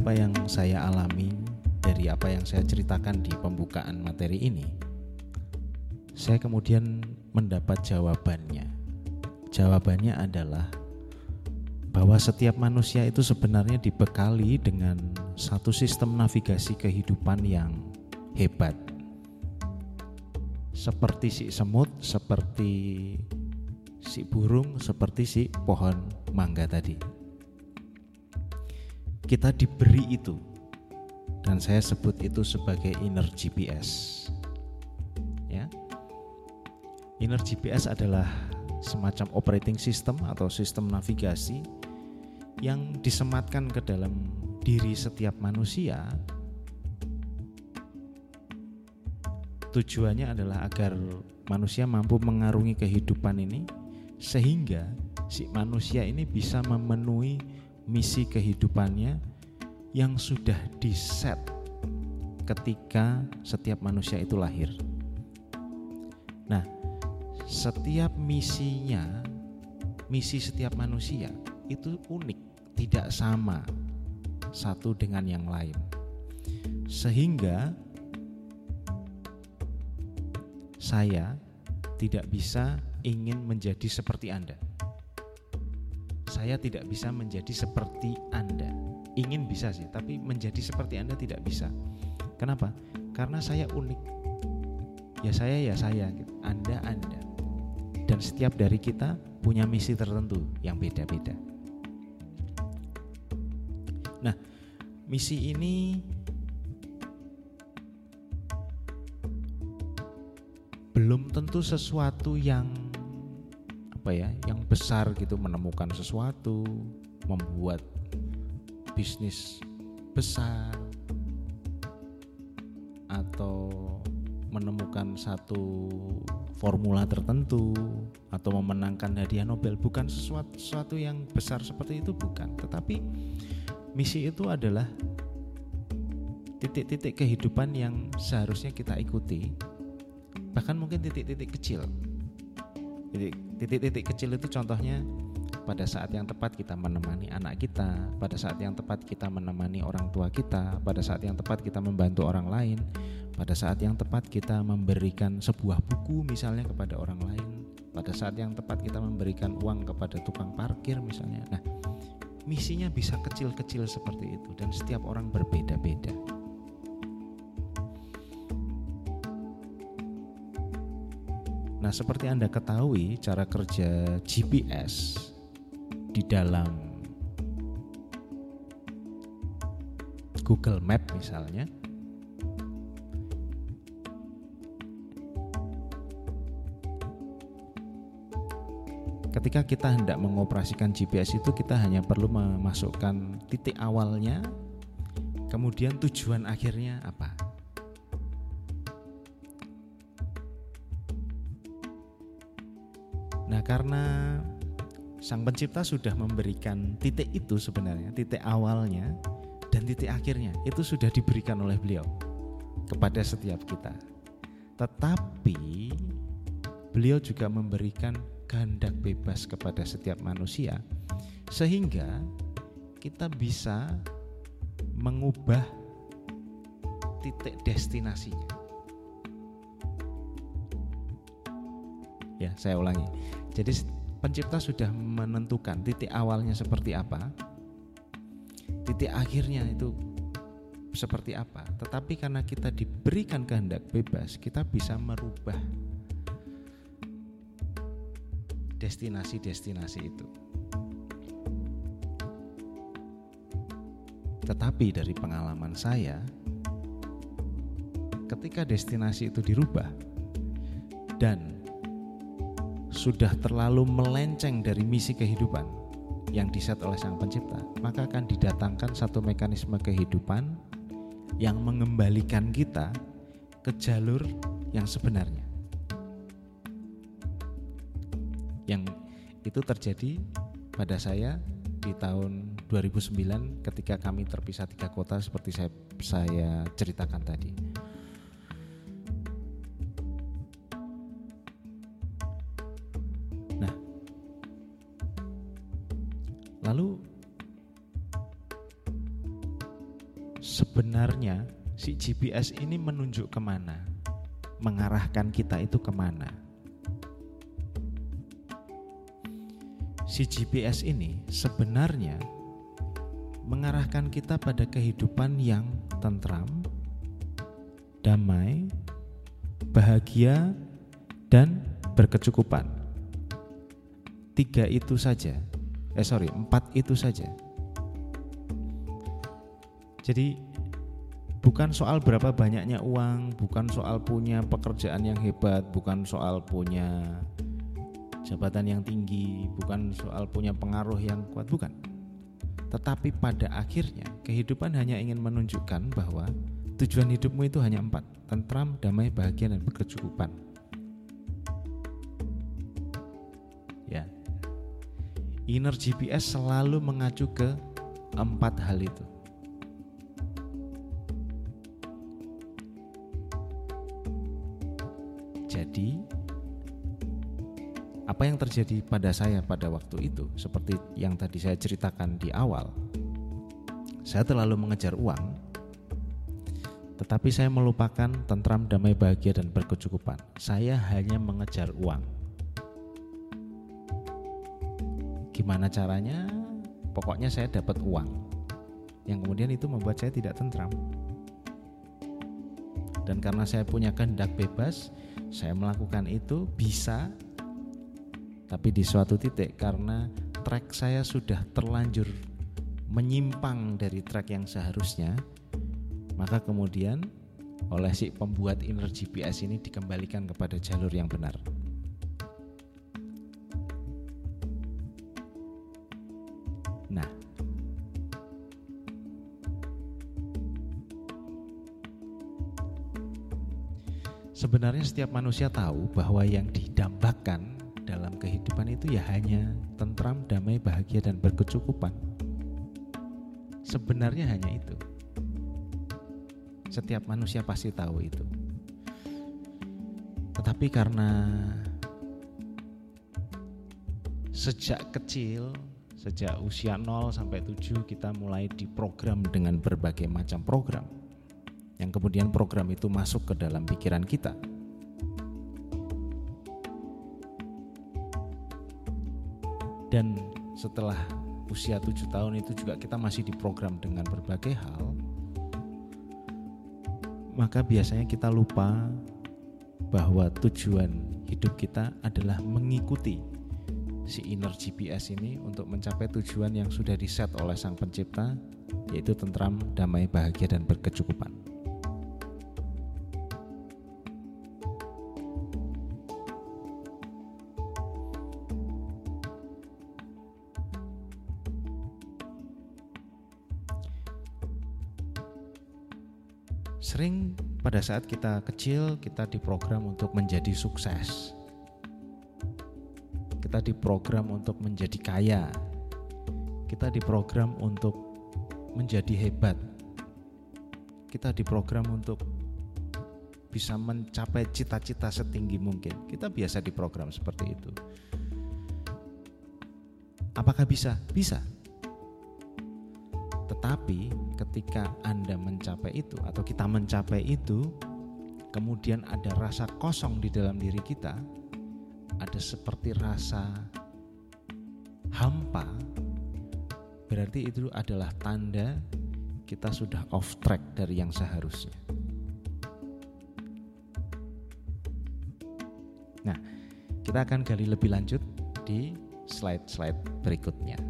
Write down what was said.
apa yang saya alami, dari apa yang saya ceritakan di pembukaan materi ini, saya kemudian mendapat jawabannya. Jawabannya adalah bahwa setiap manusia itu sebenarnya dibekali dengan satu sistem navigasi kehidupan yang hebat. Seperti si semut, seperti si burung, seperti si pohon mangga tadi. Kita diberi itu dan saya sebut itu sebagai inner GPS. Ya. Inner GPS adalah semacam operating system atau sistem navigasi yang disematkan ke dalam diri setiap manusia tujuannya adalah agar manusia mampu mengarungi kehidupan ini sehingga si manusia ini bisa memenuhi misi kehidupannya yang sudah diset ketika setiap manusia itu lahir. Nah, setiap misinya, misi setiap manusia itu unik, tidak sama satu dengan yang lain. Sehingga saya tidak bisa ingin menjadi seperti Anda. Saya tidak bisa menjadi seperti Anda. Ingin bisa sih, tapi menjadi seperti Anda tidak bisa. Kenapa? Karena saya unik. Ya saya ya saya gitu. Anda Anda. Dan setiap dari kita punya misi tertentu yang beda-beda. Nah, misi ini belum tentu sesuatu yang apa ya, yang besar gitu menemukan sesuatu, membuat bisnis besar atau menemukan satu formula tertentu atau memenangkan hadiah Nobel. Bukan sesuatu, sesuatu yang besar seperti itu bukan. Tetapi misi itu adalah titik-titik kehidupan yang seharusnya kita ikuti. Bahkan mungkin titik-titik kecil titik-titik kecil itu contohnya pada saat yang tepat kita menemani anak kita, pada saat yang tepat kita menemani orang tua kita, pada saat yang tepat kita membantu orang lain, pada saat yang tepat kita memberikan sebuah buku misalnya kepada orang lain, pada saat yang tepat kita memberikan uang kepada tukang parkir misalnya. Nah, misinya bisa kecil-kecil seperti itu dan setiap orang berbeda-beda. Nah, seperti Anda ketahui, cara kerja GPS di dalam Google Map misalnya, ketika kita hendak mengoperasikan GPS itu kita hanya perlu memasukkan titik awalnya, kemudian tujuan akhirnya apa. Karena Sang Pencipta sudah memberikan titik itu sebenarnya, titik awalnya dan titik akhirnya itu sudah diberikan oleh beliau kepada setiap kita. Tetapi beliau juga memberikan kehendak bebas kepada setiap manusia sehingga kita bisa mengubah titik destinasinya. Ya, saya ulangi jadi pencipta sudah menentukan titik awalnya seperti apa, titik akhirnya itu seperti apa. Tetapi karena kita diberikan kehendak bebas, kita bisa merubah destinasi-destinasi itu. Tetapi dari pengalaman saya, ketika destinasi itu dirubah dan sudah terlalu melenceng dari misi kehidupan yang diset oleh Sang Pencipta, maka akan didatangkan satu mekanisme kehidupan yang mengembalikan kita ke jalur yang sebenarnya. Yang itu terjadi pada saya di tahun 2009 ketika kami terpisah tiga kota seperti saya, saya ceritakan tadi. Sebenarnya si GPS ini menunjuk ke mana, mengarahkan kita itu ke mana. Si GPS ini sebenarnya mengarahkan kita pada kehidupan yang tentram, damai, bahagia, dan berkecukupan. Tiga itu saja, eh sorry, empat itu saja. Jadi bukan soal berapa banyaknya uang, bukan soal punya pekerjaan yang hebat, bukan soal punya jabatan yang tinggi, bukan soal punya pengaruh yang kuat, bukan. Tetapi pada akhirnya kehidupan hanya ingin menunjukkan bahwa tujuan hidupmu itu hanya empat, tentram, damai, bahagia, dan berkecukupan. Inner GPS selalu mengacu ke empat hal itu. Jadi apa yang terjadi pada saya pada waktu itu seperti yang tadi saya ceritakan di awal. Saya terlalu mengejar uang tetapi saya melupakan tentram, damai, bahagia dan berkecukupan. Saya hanya mengejar uang. Gimana caranya? Pokoknya saya dapat uang. Yang kemudian itu membuat saya tidak tentram. Dan karena saya punya kehendak bebas, saya melakukan itu bisa tapi di suatu titik karena track saya sudah terlanjur menyimpang dari track yang seharusnya maka kemudian oleh si pembuat inner GPS ini dikembalikan kepada jalur yang benar Sebenarnya setiap manusia tahu bahwa yang didambakan dalam kehidupan itu ya hanya tentram, damai, bahagia dan berkecukupan. Sebenarnya hanya itu. Setiap manusia pasti tahu itu. Tetapi karena sejak kecil, sejak usia 0 sampai 7 kita mulai diprogram dengan berbagai macam program yang kemudian program itu masuk ke dalam pikiran kita. Dan setelah usia tujuh tahun itu juga kita masih diprogram dengan berbagai hal, maka biasanya kita lupa bahwa tujuan hidup kita adalah mengikuti si inner GPS ini untuk mencapai tujuan yang sudah diset oleh Sang Pencipta, yaitu tentram, damai, bahagia, dan berkecukupan. Sering pada saat kita kecil kita diprogram untuk menjadi sukses. Kita diprogram untuk menjadi kaya. Kita diprogram untuk menjadi hebat. Kita diprogram untuk bisa mencapai cita-cita setinggi mungkin. Kita biasa diprogram seperti itu. Apakah bisa? Bisa. Tetapi ketika Anda mencapai itu atau kita mencapai itu, kemudian ada rasa kosong di dalam diri kita, ada seperti rasa hampa, berarti itu adalah tanda kita sudah off track dari yang seharusnya. Nah, kita akan gali lebih lanjut di slide-slide berikutnya.